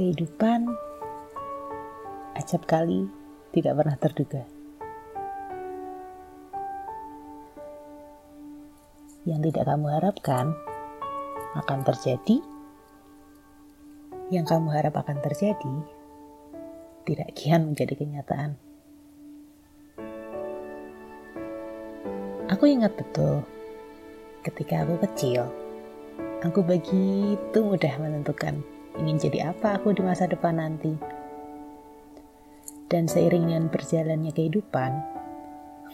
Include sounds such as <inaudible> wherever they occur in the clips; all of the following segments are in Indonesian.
Kehidupan acap kali tidak pernah terduga. Yang tidak kamu harapkan akan terjadi, yang kamu harap akan terjadi tidak kian menjadi kenyataan. Aku ingat betul ketika aku kecil, aku begitu mudah menentukan ingin jadi apa aku di masa depan nanti. Dan seiring dengan berjalannya kehidupan,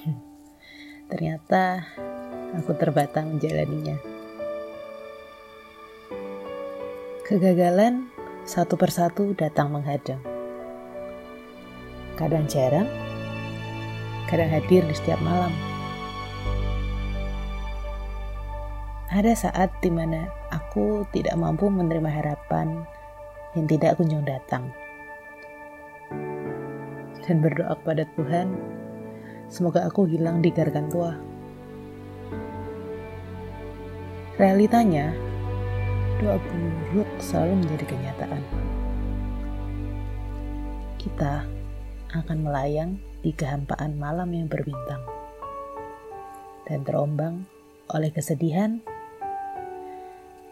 <laughs> ternyata aku terbatang menjalaninya. Kegagalan satu persatu datang menghadang. Kadang jarang, kadang hadir di setiap malam. Ada saat di mana aku tidak mampu menerima harapan yang tidak kunjung datang. Dan berdoa kepada Tuhan, semoga aku hilang di gargantua. Realitanya, doa buruk selalu menjadi kenyataan. Kita akan melayang di kehampaan malam yang berbintang dan terombang oleh kesedihan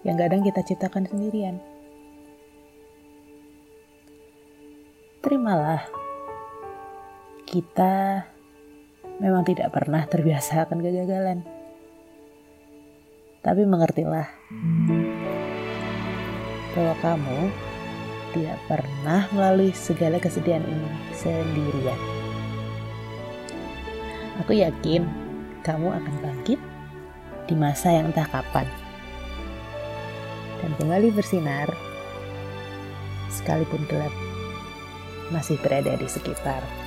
yang kadang kita ciptakan sendirian. Terimalah, kita memang tidak pernah terbiasa akan kegagalan. Tapi mengertilah bahwa kamu tidak pernah melalui segala kesedihan ini sendirian. Aku yakin kamu akan bangkit di masa yang entah kapan dan kembali bersinar sekalipun gelap masih berada di sekitar.